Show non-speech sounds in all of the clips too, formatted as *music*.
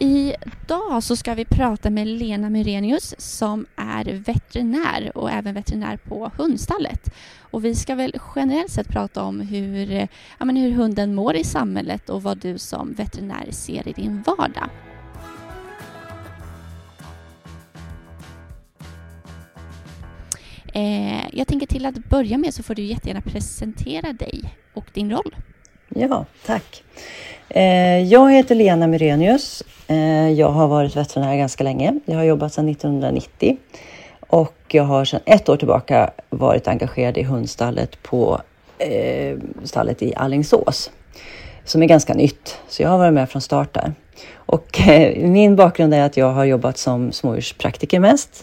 Idag så ska vi prata med Lena Myrenius som är veterinär och även veterinär på hundstallet. Och vi ska väl generellt sett prata om hur, ja, men hur hunden mår i samhället och vad du som veterinär ser i din vardag. Eh, jag tänker till att börja med så får du jättegärna presentera dig och din roll. Ja, tack. Eh, jag heter Lena Myrenius. Eh, jag har varit veterinär ganska länge. Jag har jobbat sedan 1990 och jag har sedan ett år tillbaka varit engagerad i hundstallet på eh, stallet i Allingsås som är ganska nytt. Så jag har varit med från start där. Och min bakgrund är att jag har jobbat som smådjurspraktiker mest,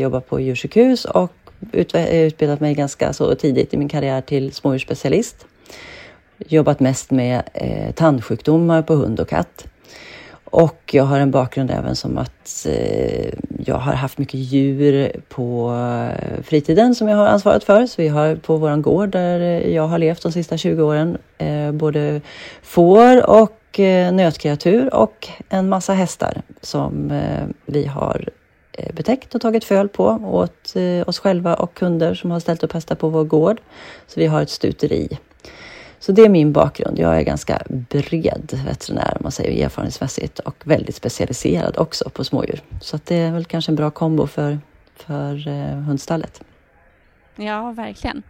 jobbat på djursjukhus och utbildat mig ganska så tidigt i min karriär till smådjursspecialist jobbat mest med eh, tandsjukdomar på hund och katt. Och jag har en bakgrund även som att eh, jag har haft mycket djur på eh, fritiden som jag har ansvarat för. Så vi har på vår gård där eh, jag har levt de sista 20 åren eh, både får och eh, nötkreatur och en massa hästar som eh, vi har eh, betäckt och tagit föl på åt oss själva och kunder som har ställt upp hästar på vår gård. Så vi har ett stuteri så det är min bakgrund. Jag är ganska bred veterinär om man säger erfarenhetsmässigt och väldigt specialiserad också på smådjur. Så det är väl kanske en bra kombo för, för eh, hundstallet. Ja, verkligen.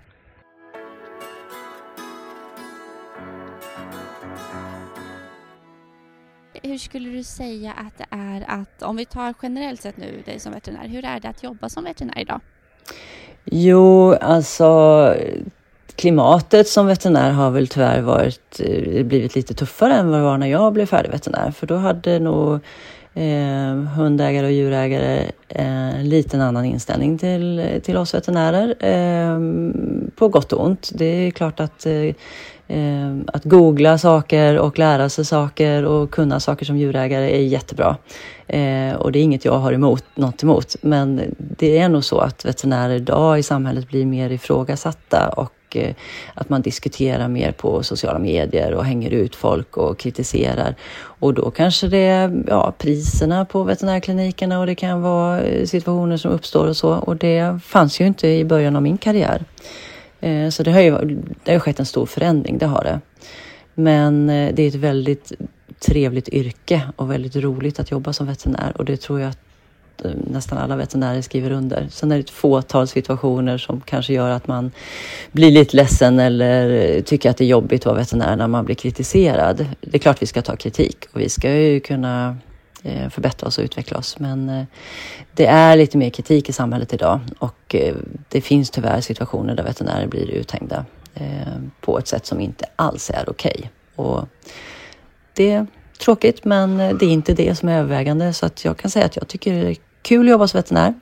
Hur skulle du säga att det är att, om vi tar generellt sett nu dig som veterinär, hur är det att jobba som veterinär idag? Jo, alltså klimatet som veterinär har väl tyvärr varit, eh, blivit lite tuffare än vad det var när jag blev färdig veterinär. För då hade nog eh, hundägare och djurägare eh, en liten annan inställning till, till oss veterinärer. Eh, på gott och ont. Det är klart att eh, eh, att googla saker och lära sig saker och kunna saker som djurägare är jättebra. Eh, och det är inget jag har emot, något emot. Men det är nog så att veterinärer idag i samhället blir mer ifrågasatta och Eh, att man diskuterar mer på sociala medier och hänger ut folk och kritiserar. Och då kanske det är ja, priserna på veterinärklinikerna och det kan vara eh, situationer som uppstår och så. Och det fanns ju inte i början av min karriär. Eh, så det har ju det har skett en stor förändring, det har det. Men det är ett väldigt trevligt yrke och väldigt roligt att jobba som veterinär och det tror jag att Eh, nästan alla veterinärer skriver under. Sen är det ett fåtal situationer som kanske gör att man blir lite ledsen eller tycker att det är jobbigt att vara veterinär när man blir kritiserad. Det är klart vi ska ta kritik och vi ska ju kunna eh, förbättra oss och utveckla oss. Men eh, det är lite mer kritik i samhället idag och det finns tyvärr situationer där veterinärer blir uthängda på ett sätt som inte alls är okej. Okay. det tråkigt men eh, det är inte det som är övervägande så att jag kan säga att jag tycker det är kul att jobba som veterinär.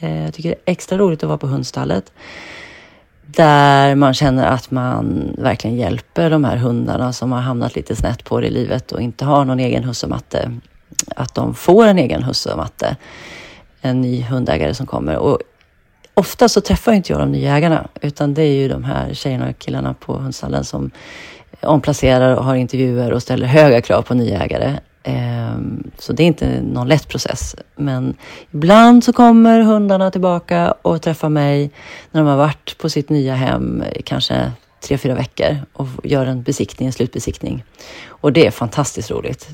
Eh, jag tycker det är extra roligt att vara på hundstallet. Där man känner att man verkligen hjälper de här hundarna som har hamnat lite snett på det i livet och inte har någon egen husse och matte. Att de får en egen husse och matte. En ny hundägare som kommer. Och ofta så träffar inte jag de nya ägarna utan det är ju de här tjejerna och killarna på hundstallen som omplacerar och har intervjuer och ställer höga krav på nya ägare. Ehm, så det är inte någon lätt process. Men ibland så kommer hundarna tillbaka och träffar mig när de har varit på sitt nya hem kanske tre, fyra veckor och gör en besiktning, en slutbesiktning. Och det är fantastiskt roligt.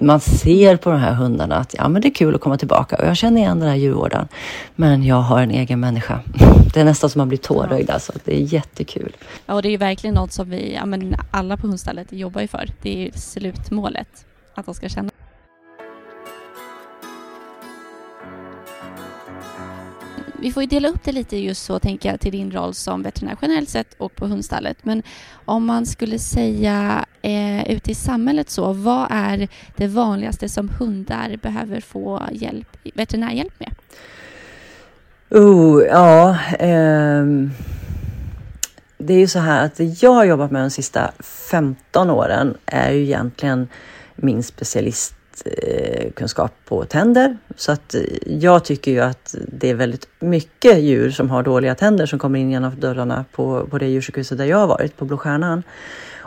Man ser på de här hundarna att ja, men det är kul att komma tillbaka och jag känner igen den här djurvårdaren. Men jag har en egen människa. *laughs* Det är nästan som man blir tårögd alltså. Det är jättekul. Ja, och det är ju verkligen något som vi, ja, men alla på hundstallet jobbar ju för. Det är ju slutmålet att de ska känna. Vi får ju dela upp det lite just så, tänker jag, till din roll som veterinär generellt sett och på hundstallet. Men om man skulle säga eh, ute i samhället så, vad är det vanligaste som hundar behöver få hjälp, veterinärhjälp med? Oh, ja. Ehm det är ju så här att det jag har jobbat med de sista 15 åren är ju egentligen min specialist kunskap på tänder. Så att jag tycker ju att det är väldigt mycket djur som har dåliga tänder som kommer in genom dörrarna på, på det djursjukhuset där jag har varit, på Blå Stjärnan.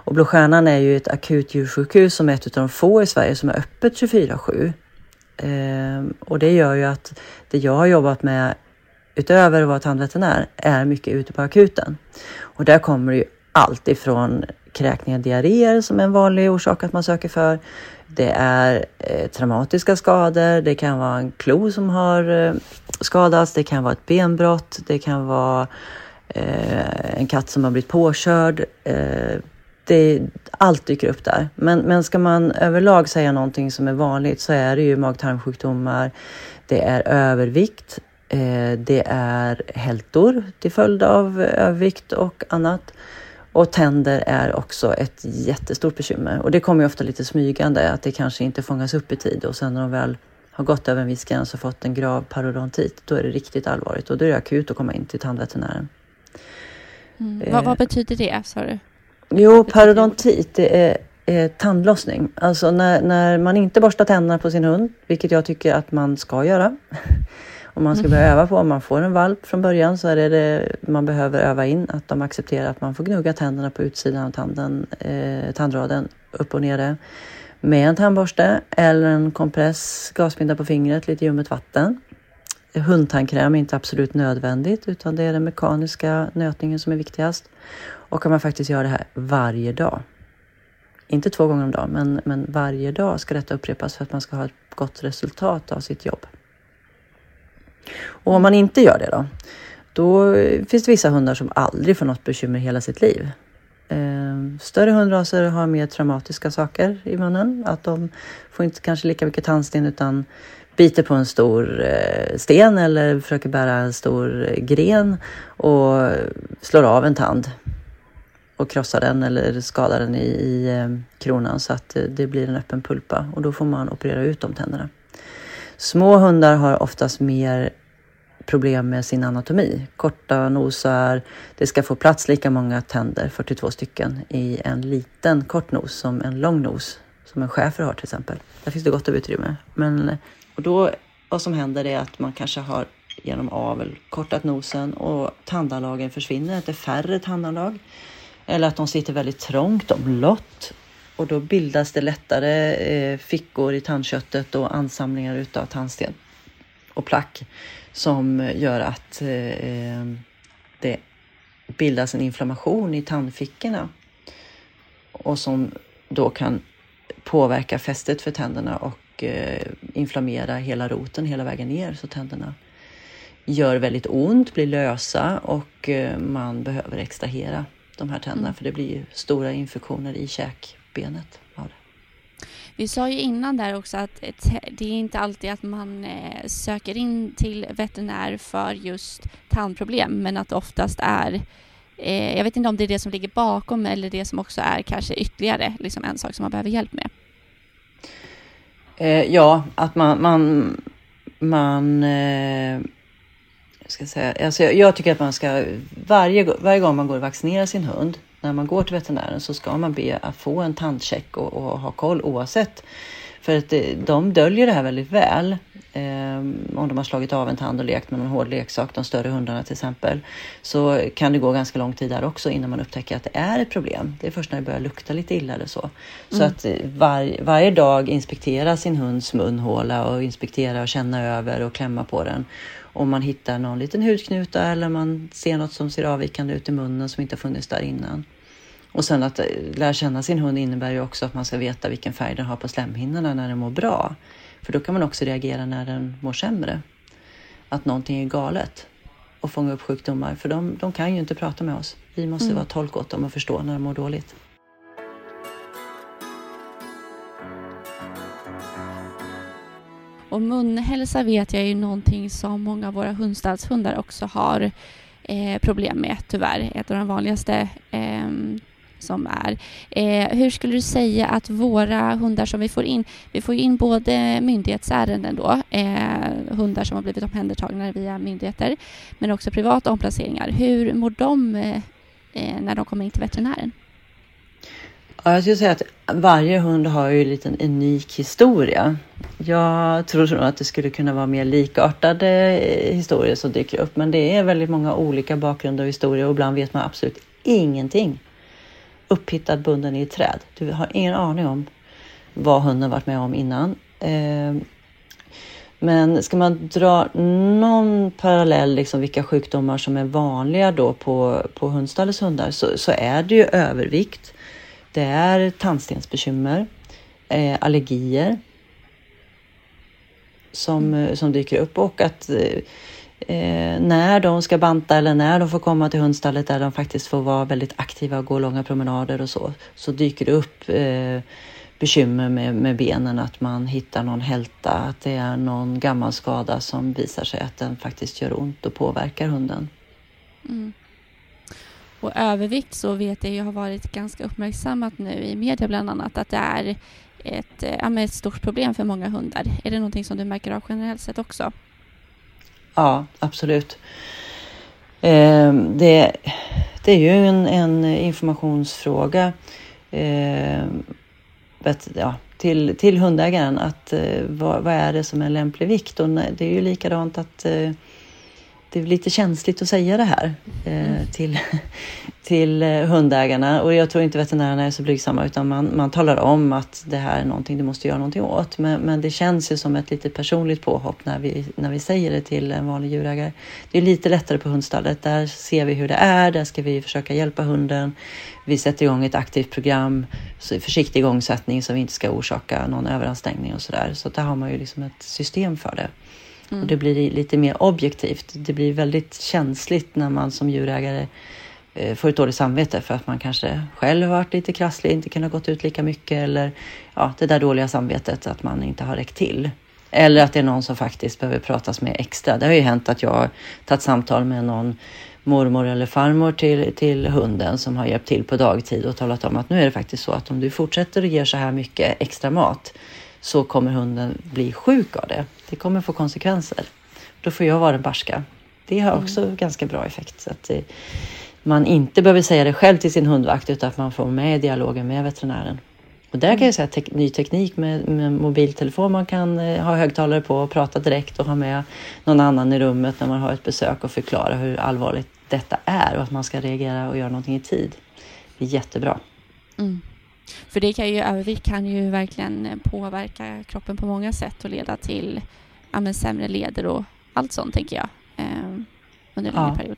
Och Blå Stjärnan är ju ett akut djursjukhus som är ett av de få i Sverige som är öppet 24-7. Ehm, och det gör ju att det jag har jobbat med utöver att vara tandveterinär är mycket ute på akuten. Och där kommer det ju allt ifrån kräkningar, diarréer som är en vanlig orsak att man söker för. Det är eh, traumatiska skador, det kan vara en klo som har eh, skadats, det kan vara ett benbrott, det kan vara eh, en katt som har blivit påkörd. Eh, det, allt dyker upp där. Men, men ska man överlag säga någonting som är vanligt så är det ju mag-tarmsjukdomar, det är övervikt, eh, det är hältor till följd av övervikt och annat. Och tänder är också ett jättestort bekymmer och det kommer ju ofta lite smygande att det kanske inte fångas upp i tid och sen när de väl har gått över en viss gräns och fått en grav parodontit, då är det riktigt allvarligt och då är det akut att komma in till tandveterinären. Mm. Eh. Vad, vad, betyder det, sa du? Jo, parodontit det är, är tandlossning. Alltså när, när man inte borstar tänderna på sin hund, vilket jag tycker att man ska göra. Om man ska börja öva på, om man får en valp från början så är det, det man behöver öva in, att de accepterar att man får gnugga tänderna på utsidan av tanden, eh, tandraden, upp och nere med en tandborste eller en kompress, gasbinda på fingret, lite ljummet vatten. Hundtandkräm är inte absolut nödvändigt utan det är den mekaniska nötningen som är viktigast. Och kan man faktiskt göra det här varje dag. Inte två gånger om dagen, men, men varje dag ska detta upprepas för att man ska ha ett gott resultat av sitt jobb. Och om man inte gör det då, då finns det vissa hundar som aldrig får något bekymmer hela sitt liv. Ehm, större hundraser har mer traumatiska saker i munnen. Att de får inte kanske lika mycket tandsten utan biter på en stor eh, sten eller försöker bära en stor eh, gren och slår av en tand och krossar den eller skadar den i, i eh, kronan så att det blir en öppen pulpa och då får man operera ut de tänderna. Små hundar har oftast mer problem med sin anatomi. Korta nosar, det ska få plats lika många tänder, 42 stycken, i en liten kort nos som en lång nos, som en schäfer har till exempel. Där finns det gott om utrymme. Men, och då, vad som händer är att man kanske har genom avel kortat nosen och tandanlagen försvinner, att det är färre tandanlag. Eller att de sitter väldigt trångt, omlott. Och då bildas det lättare eh, fickor i tandköttet och ansamlingar utav tandsten och plack som gör att eh, det bildas en inflammation i tandfickorna och som då kan påverka fästet för tänderna och eh, inflammera hela roten hela vägen ner så tänderna gör väldigt ont, blir lösa och eh, man behöver extrahera de här tänderna mm. för det blir stora infektioner i käkbenet. Vi sa ju innan där också att det är inte alltid att man eh, söker in till veterinär för just tandproblem, men att det oftast är eh, jag vet inte om det är det som ligger bakom eller det som också är kanske ytterligare liksom en sak som man behöver hjälp med. Eh, ja, att man, man, man ska säga, alltså jag, jag, tycker att man ska varje, varje gång man går och vaccinerar sin hund när man går till veterinären så ska man be att få en tandcheck och, och ha koll oavsett. För att det, de döljer det här väldigt väl. Eh, om de har slagit av en tand och lekt med någon hård leksak, de större hundarna till exempel, så kan det gå ganska lång tid där också innan man upptäcker att det är ett problem. Det är först när det börjar lukta lite illa eller så. Så mm. att var, varje dag inspektera sin hunds munhåla och inspektera och känna över och klämma på den om man hittar någon liten hudknuta eller man ser något som ser avvikande ut i munnen som inte har funnits där innan. Och sen att eh, lära känna sin hund innebär ju också att man ska veta vilken färg den har på slemhinnorna när den mår bra. För då kan man också reagera när den mår sämre. Att någonting är galet och fånga upp sjukdomar. För de, de kan ju inte prata med oss. Vi måste mm. vara tolk åt dem och förstå när de mår dåligt. Och munhälsa vet jag är ju någonting som många av våra hundstallshundar också har eh, problem med tyvärr. Ett av de vanligaste eh, som är. Eh, hur skulle du säga att våra hundar som vi får in, vi får in både myndighetsärenden då, eh, hundar som har blivit omhändertagna via myndigheter, men också privata omplaceringar. Hur mår de eh, eh, när de kommer in till veterinären? Ja, jag skulle säga att varje hund har ju en liten unik historia. Jag tror nog att det skulle kunna vara mer likartade eh, historier som dyker upp, men det är väldigt många olika bakgrunder och historier och ibland vet man absolut ingenting. Upphittad bunden i ett träd. Du har ingen aning om vad hunden varit med om innan. Eh, men ska man dra någon parallell, liksom vilka sjukdomar som är vanliga då på, på hundstallets hundar, så, så är det ju övervikt. Det är tandstensbekymmer, eh, allergier som, mm. som dyker upp och att eh, när de ska banta eller när de får komma till hundstallet där de faktiskt får vara väldigt aktiva och gå långa promenader och så, så dyker det upp eh, bekymmer med, med benen, att man hittar någon hälta, att det är någon gammal skada som visar sig att den faktiskt gör ont och påverkar hunden. Mm. Och övervikt så vet jag har varit ganska uppmärksammat nu i media bland annat att det är ett, eh, ja, ett stort problem för många hundar. Är det någonting som du märker av generellt sett också? Ja, absolut. Eh, det, det är ju en, en informationsfråga. Eh, ja, till, till hundägaren att eh, vad, vad, är det som är lämplig vikt? Och det är ju likadant att eh, det är lite känsligt att säga det här eh, till, *laughs* till eh, hundägarna. Och jag tror inte veterinärerna är så blygsamma utan man, man talar om att det här är någonting du måste göra någonting åt. Men, men det känns ju som ett lite personligt påhopp när vi, när vi säger det till en vanlig djurägare. Det är lite lättare på hundstallet. Där ser vi hur det är. Där ska vi försöka hjälpa hunden. Vi sätter igång ett aktivt program, försiktig igångsättning så vi inte ska orsaka någon överansträngning och sådär. Så där har man ju liksom ett system för det. Mm. Och det blir lite mer objektivt. Det blir väldigt känsligt när man som djurägare eh, får ett dåligt samvete för att man kanske själv har varit lite krasslig, inte kunnat gått ut lika mycket eller ja, det där dåliga samvetet att man inte har räckt till. Eller att det är någon som faktiskt behöver pratas med extra. Det har ju hänt att jag har tagit samtal med någon mormor eller farmor till, till hunden som har hjälpt till på dagtid och talat om att nu är det faktiskt så att om du fortsätter att ge så här mycket extra mat så kommer hunden bli sjuk av det. Det kommer få konsekvenser. Då får jag vara den barska. Det har mm. också mm. ganska bra effekt. Så att det, man inte behöver säga det själv till sin hundvakt utan att man får med dialogen med veterinären. Och där kan jag säga te ny teknik med, med, mobiltelefon. Man kan eh, ha högtalare på och prata direkt och ha med någon annan i rummet när man har ett besök och förklara hur allvarligt detta är och att man ska reagera och göra någonting i tid. Det är jättebra. Mm. För det kan ju, övervikt kan ju verkligen påverka kroppen på många sätt och leda till ja, sämre leder och allt sånt, tänker jag, eh, under en ja. längre period.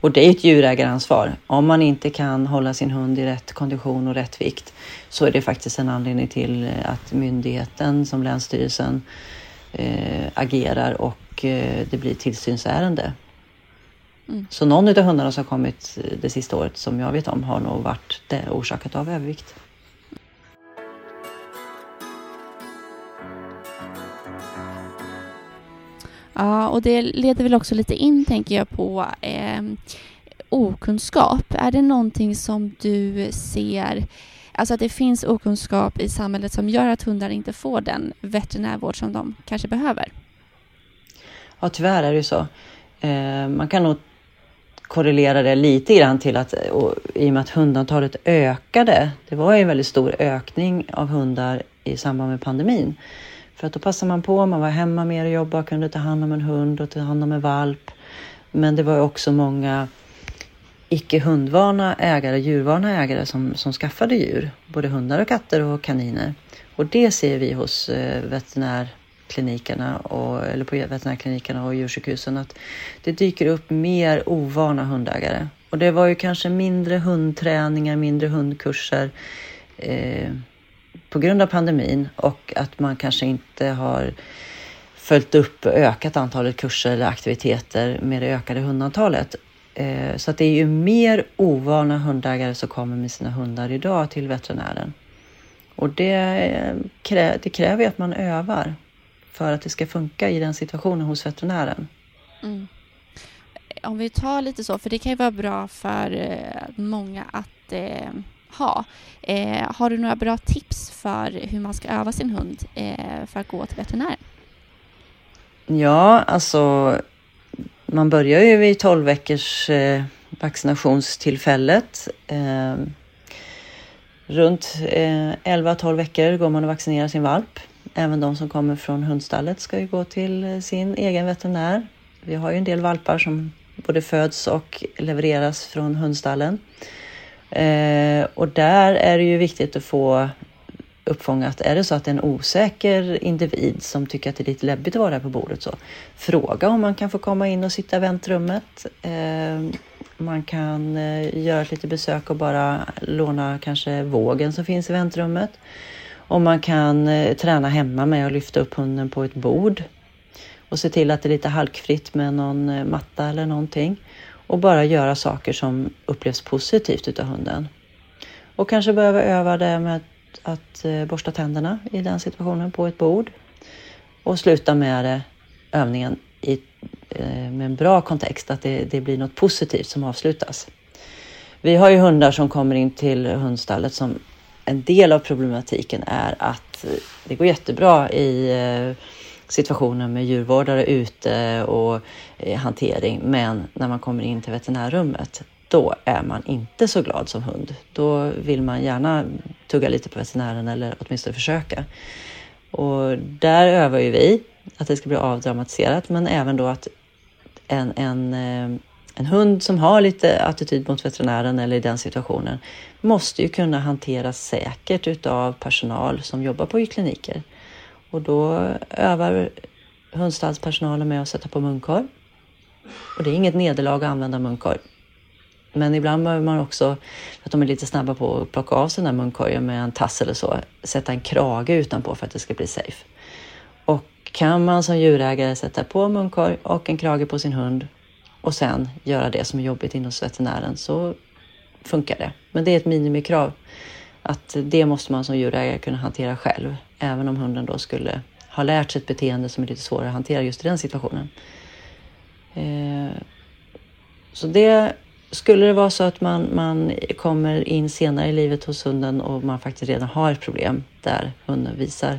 Och det är ett djurägaransvar. Om man inte kan hålla sin hund i rätt kondition och rätt vikt så är det faktiskt en anledning till att myndigheten som Länsstyrelsen eh, agerar och eh, det blir tillsynsärende. Mm. Så någon av hundarna som har kommit det sista året som jag vet om har nog varit det orsakat av övervikt. Ja, och det leder väl också lite in, tänker jag, på eh, okunskap. Är det någonting som du ser, alltså att det finns okunskap i samhället som gör att hundar inte får den veterinärvård som de kanske behöver? Ja, tyvärr är det ju så. Eh, man kan nog korrelera det lite grann till att eh, och, i och med att hundantalet ökade. Det var ju en väldigt stor ökning av hundar i samband med pandemin. För att då passade man på, man var hemma mer och jobbade, kunde ta hand om en hund och ta hand om en valp. Men det var också många icke hundvana ägare, djurvana ägare som, som skaffade djur. Både hundar och katter och kaniner. Och det ser vi hos eh, veterinärklinikerna och, eller på veterinärklinikerna och djursjukhusen att det dyker upp mer ovana hundägare. Och det var ju kanske mindre hundträningar, mindre hundkurser. Eh, på grund av pandemin och att man kanske inte har följt upp och ökat antalet kurser eller aktiviteter med det ökade hundantalet. Eh, så att det är ju mer ovana hundägare som kommer med sina hundar idag till veterinären. Och det, det kräver ju att man övar för att det ska funka i den situationen hos veterinären. Mm. Om vi tar lite så, för det kan ju vara bra för eh, många att eh, ha. Eh, har du några bra tips för hur man ska öva sin hund eh, för att gå till veterinären? Ja, alltså man börjar ju vid 12 veckors eh, vaccinationstillfället. Eh, runt eh, 11-12 veckor går man och vaccinerar sin valp. Även de som kommer från hundstallet ska ju gå till eh, sin egen veterinär. Vi har ju en del valpar som både föds och levereras från hundstallen. Eh, och där är det ju viktigt att få uppfångat. Är det så att det är en osäker individ som tycker att det är lite läbbigt att vara här på bordet så fråga om man kan få komma in och sitta i väntrummet. Eh, man kan eh, göra ett litet besök och bara låna kanske vågen som finns i väntrummet. Och man kan eh, träna hemma med att lyfta upp hunden på ett bord och se till att det är lite halkfritt med någon eh, matta eller någonting och bara göra saker som upplevs positivt utav hunden. Och kanske behöva öva det med att eh, borsta tänderna i den situationen på ett bord och sluta med det, övningen i, eh, med en bra kontext, att det, det blir något positivt som avslutas. Vi har ju hundar som kommer in till hundstallet som en del av problematiken är att eh, det går jättebra i situationen med djurvårdare ute och eh, hantering. Men när man kommer in till veterinärrummet, då är man inte så glad som hund. Då vill man gärna tugga lite på veterinären eller åtminstone försöka. Och där övar ju vi att det ska bli avdramatiserat, men även då att en, en, eh, en hund som har lite attityd mot veterinären eller i den situationen måste ju kunna hanteras säkert utav personal som jobbar på kliniker. Och då övar hundstallspersonalen med att sätta på munkorg. Och det är inget nederlag att använda munkorg. Men ibland behöver man också, för att de är lite snabba på att plocka av sig den där munkorgen med en tass eller så, sätta en krage utanpå för att det ska bli safe. Och kan man som djurägare sätta på munkorg och en krage på sin hund och sen göra det som är jobbigt inom veterinären så funkar det. Men det är ett minimikrav att det måste man som djurägare kunna hantera själv, även om hunden då skulle ha lärt sig ett beteende som är lite svårare att hantera just i den situationen. Eh, så det skulle det vara så att man, man kommer in senare i livet hos hunden och man faktiskt redan har ett problem där hunden visar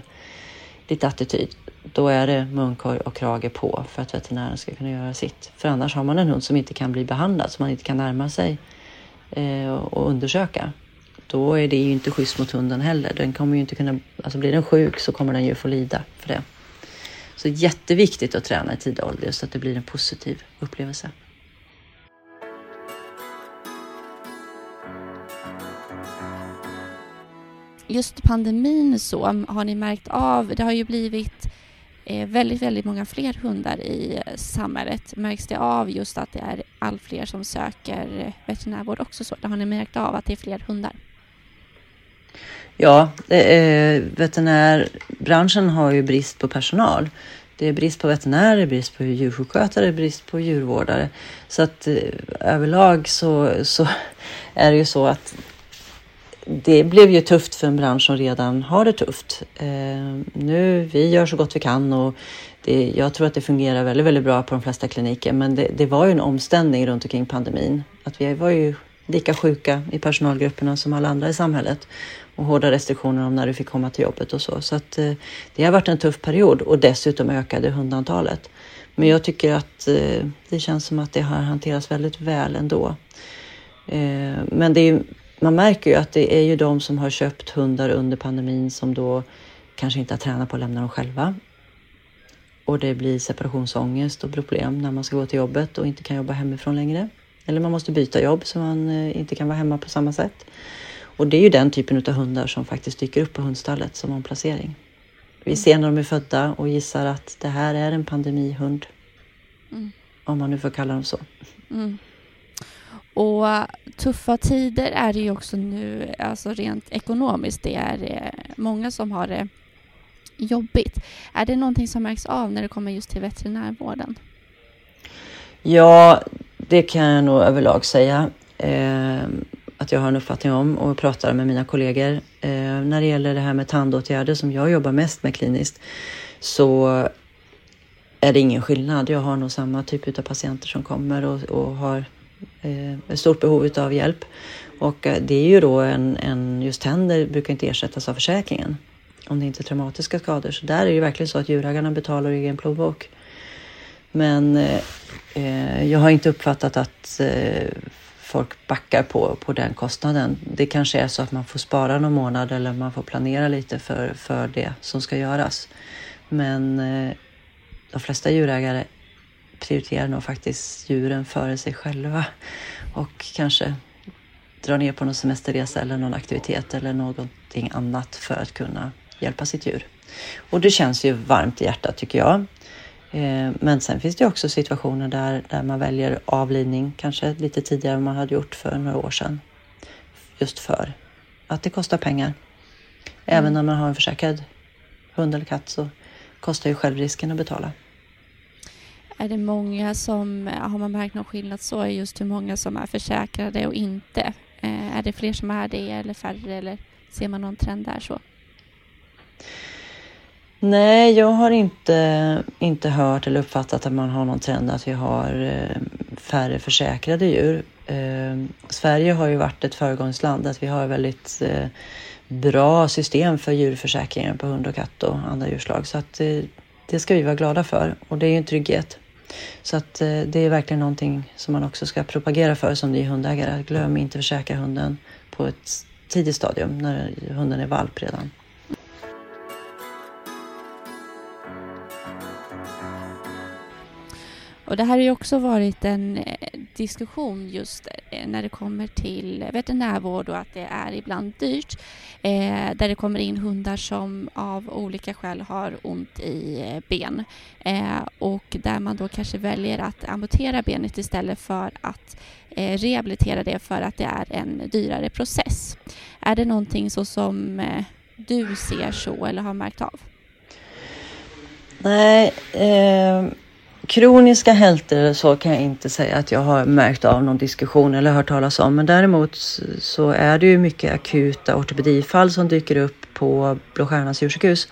lite attityd, då är det munkorg och krage på för att veterinären ska kunna göra sitt. För annars har man en hund som inte kan bli behandlad, som man inte kan närma sig eh, och undersöka då är det ju inte schysst mot hunden heller. Den kommer ju inte kunna, alltså blir den sjuk så kommer den ju få lida för det. Så jätteviktigt att träna i tidig ålder så att det blir en positiv upplevelse. Just pandemin så har ni märkt av, det har ju blivit eh, väldigt, väldigt många fler hundar i samhället. Märks det av just att det är allt fler som söker veterinärvård också så? Har ni märkt av att det är fler hundar? Ja, eh, veterinärbranschen har ju brist på personal. Det är brist på veterinärer, brist på djursjukskötare, brist på djurvårdare. Så att eh, överlag så, så är det ju så att det blev ju tufft för en bransch som redan har det tufft. Eh, nu, vi gör så gott vi kan och det, jag tror att det fungerar väldigt, väldigt bra på de flesta kliniker. Men det, det var ju en omställning runt omkring pandemin. Att vi var ju lika sjuka i personalgrupperna som alla andra i samhället och hårda restriktioner om när du fick komma till jobbet och så. Så att eh, det har varit en tuff period och dessutom ökade hundantalet. Men jag tycker att eh, det känns som att det har hanterats väldigt väl ändå. Eh, men det är, man märker ju att det är ju de som har köpt hundar under pandemin som då kanske inte har tränat på att lämna dem själva. Och det blir separationsångest och problem när man ska gå till jobbet och inte kan jobba hemifrån längre. Eller man måste byta jobb så man eh, inte kan vara hemma på samma sätt. Och det är ju den typen av hundar som faktiskt dyker upp på hundstallet som omplacering. Vi ser när de är födda och gissar att det här är en pandemihund. Mm. Om man nu får kalla dem så. Mm. Och tuffa tider är det ju också nu, alltså rent ekonomiskt. Det är eh, många som har det jobbigt. Är det någonting som märks av när det kommer just till veterinärvården? Ja, det kan jag nog överlag säga. Eh, att jag har en uppfattning om och pratar med mina kollegor. Eh, när det gäller det här med tandåtgärder som jag jobbar mest med kliniskt så är det ingen skillnad. Jag har nog samma typ av patienter som kommer och, och har eh, ett stort behov av hjälp. Och eh, det är ju då en, en, just tänder brukar inte ersättas av försäkringen om det inte är traumatiska skador. Så där är det verkligen så att djurägarna betalar egen plånbok. Men eh, eh, jag har inte uppfattat att eh, folk backar på, på den kostnaden. Det kanske är så att man får spara någon månad eller man får planera lite för, för det som ska göras. Men eh, de flesta djurägare prioriterar nog faktiskt djuren före sig själva och kanske drar ner på någon semesterresa eller någon aktivitet eller någonting annat för att kunna hjälpa sitt djur. Och det känns ju varmt i hjärtat tycker jag. Eh, men sen finns det också situationer där, där man väljer avlivning kanske lite tidigare än man hade gjort för några år sedan. Just för att det kostar pengar. Även mm. när man har en försäkrad hund eller katt så kostar ju självrisken att betala. Är det många som, har man märkt någon skillnad så just hur många som är försäkrade och inte? Eh, är det fler som är det eller färre eller ser man någon trend där så? Nej, jag har inte, inte hört eller uppfattat att man har någon trend att vi har eh, färre försäkrade djur. Eh, Sverige har ju varit ett föregångsland, att vi har väldigt eh, bra system för djurförsäkringar på hund och katt och andra djurslag. Så att eh, det ska vi vara glada för och det är ju en trygghet. Så att eh, det är verkligen någonting som man också ska propagera för som ny hundägare. Glöm inte försäkra hunden på ett tidigt stadium när hunden är valp redan. Och det här har ju också varit en eh, diskussion just eh, när det kommer till veterinärvård och att det är ibland dyrt. Eh, där det kommer in hundar som av olika skäl har ont i eh, ben eh, och där man då kanske väljer att amputera benet istället för att eh, rehabilitera det för att det är en dyrare process. Är det någonting så som du ser så eller har märkt av? Nej, eh, kroniska hälter så kan jag inte säga att jag har märkt av någon diskussion eller hört talas om. Men däremot så är det ju mycket akuta ortopedifall som dyker upp på Blå Stjärnans djursjukhus.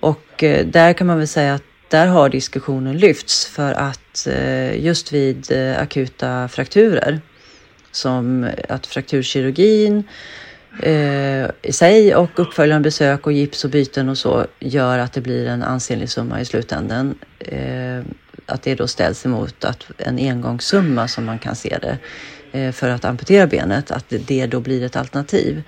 Och eh, där kan man väl säga att där har diskussionen lyfts för att eh, just vid eh, akuta frakturer som att frakturkirurgin i sig och uppföljande besök och gips och byten och så gör att det blir en ansenlig summa i slutändan att det då ställs emot att en engångssumma som man kan se det eh, för att amputera benet, att det då blir ett alternativ.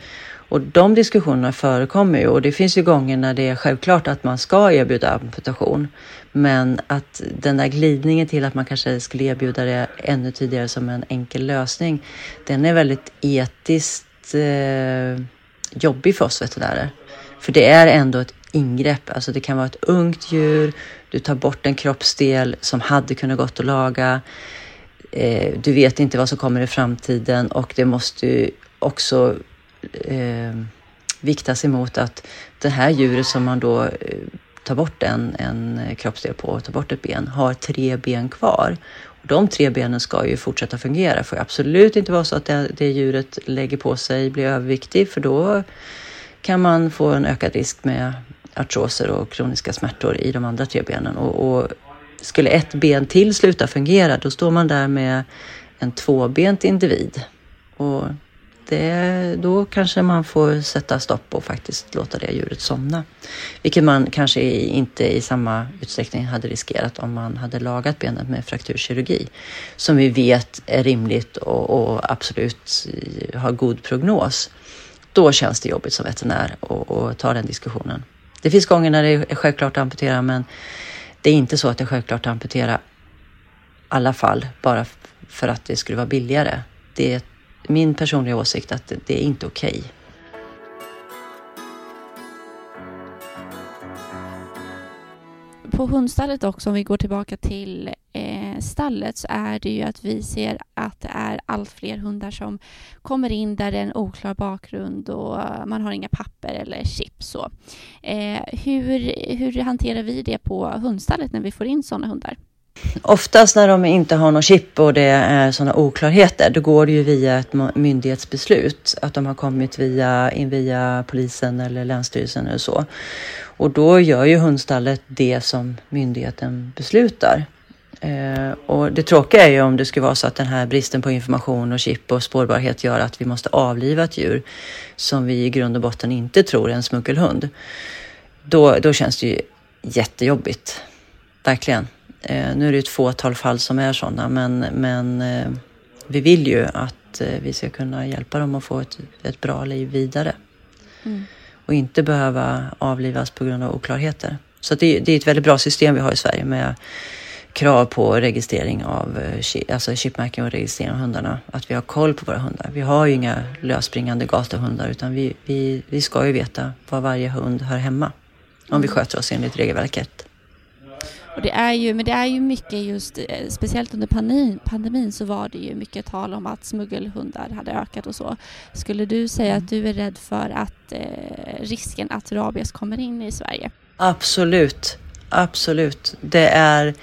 Och de diskussionerna förekommer ju och det finns ju gånger när det är självklart att man ska erbjuda amputation. Men att den där glidningen till att man kanske skulle erbjuda det ännu tidigare som en enkel lösning, den är väldigt etiskt eh, jobbig för oss veterinärer. För det är ändå ett ingrepp, alltså det kan vara ett ungt djur, du tar bort en kroppsdel som hade kunnat gått att laga. Eh, du vet inte vad som kommer i framtiden och det måste också eh, viktas emot att det här djuret som man då eh, tar bort en, en kroppsdel på och tar bort ett ben har tre ben kvar. Och de tre benen ska ju fortsätta fungera. Det får absolut inte vara så att det, det djuret lägger på sig blir överviktig för då kan man få en ökad risk med artroser och kroniska smärtor i de andra tre benen. Och, och skulle ett ben till sluta fungera, då står man där med en tvåbent individ. Och det, då kanske man får sätta stopp och faktiskt låta det djuret somna. Vilket man kanske inte i samma utsträckning hade riskerat om man hade lagat benet med frakturkirurgi. Som vi vet är rimligt och, och absolut eh, har god prognos. Då känns det jobbigt som veterinär att ta den diskussionen. Det finns gånger när det är självklart att amputera men det är inte så att det är självklart att amputera alla fall bara för att det skulle vara billigare. Det är min personliga åsikt att det är inte okej. Okay. På hundstallet också, om vi går tillbaka till eh, stallet, så är det ju att vi ser att det är allt fler hundar som kommer in där det är en oklar bakgrund och man har inga papper eller chips. Så. Eh, hur, hur hanterar vi det på hundstallet när vi får in sådana hundar? Oftast när de inte har någon chip och det är sådana oklarheter, då går det ju via ett myndighetsbeslut. Att de har kommit via, in via polisen eller länsstyrelsen eller så. Och då gör ju hundstallet det som myndigheten beslutar. Eh, och det tråkiga är ju om det skulle vara så att den här bristen på information och chip och spårbarhet gör att vi måste avliva ett djur som vi i grund och botten inte tror är en smuggelhund. Då, då känns det ju jättejobbigt. Verkligen. Eh, nu är det ett fåtal fall som är sådana men, men eh, vi vill ju att eh, vi ska kunna hjälpa dem att få ett, ett bra liv vidare. Mm. Och inte behöva avlivas på grund av oklarheter. Så det, det är ett väldigt bra system vi har i Sverige med krav på registrering av, alltså chipmärkning och registrering av hundarna. Att vi har koll på våra hundar. Vi har ju inga lösspringande gatuhundar utan vi, vi, vi ska ju veta var varje hund hör hemma. Om vi sköter oss enligt regelverket. Och det är ju, men det är ju mycket just, eh, speciellt under pandemin, pandemin så var det ju mycket tal om att smuggelhundar hade ökat och så. Skulle du säga att du är rädd för att eh, risken att rabies kommer in i Sverige? Absolut, absolut. Det är,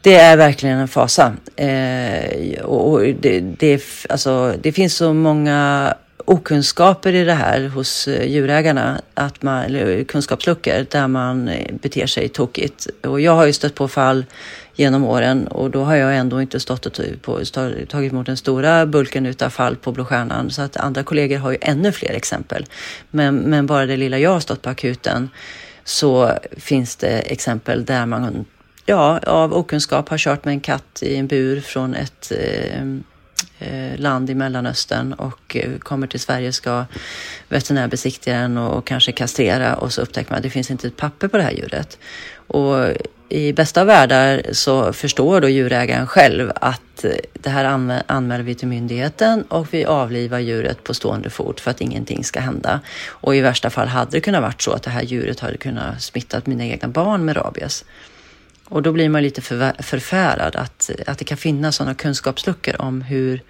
det är verkligen en fasa. Eh, och det, det, alltså, det finns så många okunskaper i det här hos eh, djurägarna, att man, eller eh, kunskapsluckor där man eh, beter sig tokigt. Och jag har ju stött på fall genom åren och då har jag ändå inte stått och på, tagit emot den stora bulken utav fall på Blå Stjärnan så att andra kollegor har ju ännu fler exempel. Men, men bara det lilla jag har stått på akuten så finns det exempel där man ja, av okunskap har kört med en katt i en bur från ett Eh, Eh, land i Mellanöstern och eh, kommer till Sverige ska veterinärbesiktiga den och kanske kastrera och så upptäcker man att det finns inte ett papper på det här djuret. Och i bästa av världar så förstår då djurägaren själv att eh, det här anmäler vi till myndigheten och vi avlivar djuret på stående fot för att ingenting ska hända. Och i värsta fall hade det kunnat varit så att det här djuret hade kunnat smittat mina egna barn med rabies. Och då blir man lite förfärad att, att det kan finnas sådana kunskapsluckor om hur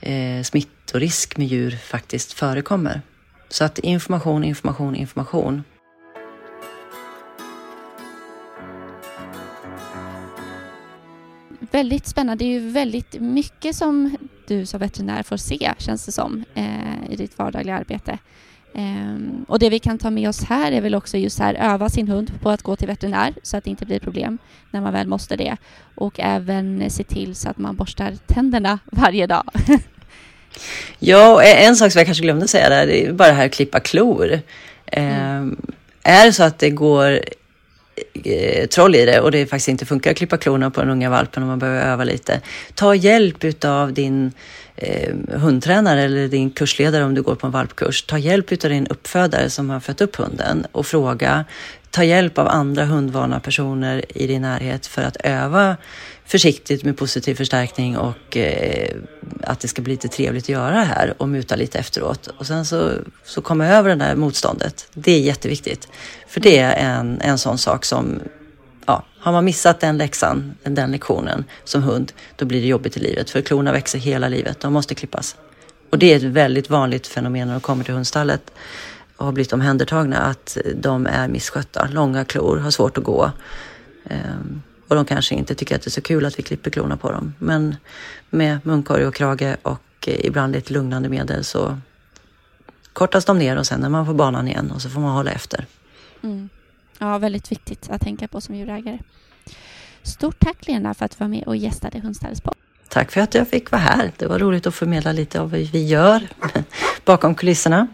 eh, smittorisk med djur faktiskt förekommer. Så att information, information, information. Väldigt spännande. Det är ju väldigt mycket som du som veterinär får se, känns det som, eh, i ditt vardagliga arbete. Um, och det vi kan ta med oss här är väl också just här öva sin hund på att gå till veterinär så att det inte blir problem när man väl måste det. Och även se till så att man borstar tänderna *laughs* varje dag. *laughs* ja, en sak som jag kanske glömde säga där, det är bara det här att klippa klor. Mm. Um, är det så att det går eh, troll i det och det faktiskt inte funkar att klippa klorna på den unga valpen om man behöver öva lite. Ta hjälp av din eh, hundtränare eller din kursledare om du går på en valpkurs. Ta hjälp av din uppfödare som har fött upp hunden och fråga. Ta hjälp av andra hundvana personer i din närhet för att öva försiktigt med positiv förstärkning och eh, att det ska bli lite trevligt att göra det här och muta lite efteråt. Och sen så, så komma över det där motståndet. Det är jätteviktigt. För det är en, en sån sak som ja, har man missat den läxan, den lektionen som hund, då blir det jobbigt i livet. För klorna växer hela livet, de måste klippas. Och det är ett väldigt vanligt fenomen när de kommer till hundstallet och har blivit omhändertagna, att de är misskötta. Långa klor, har svårt att gå. Ehm, och de kanske inte tycker att det är så kul att vi klipper klorna på dem. Men med munkorg och krage och eh, ibland lite lugnande medel så kortas de ner och sen är man på banan igen och så får man hålla efter. Mm. Ja, väldigt viktigt att tänka på som djurägare. Stort tack Lena för att du var med och gästade Hundstallets podd. Tack för att jag fick vara här. Det var roligt att förmedla lite av vad vi gör *laughs* bakom kulisserna.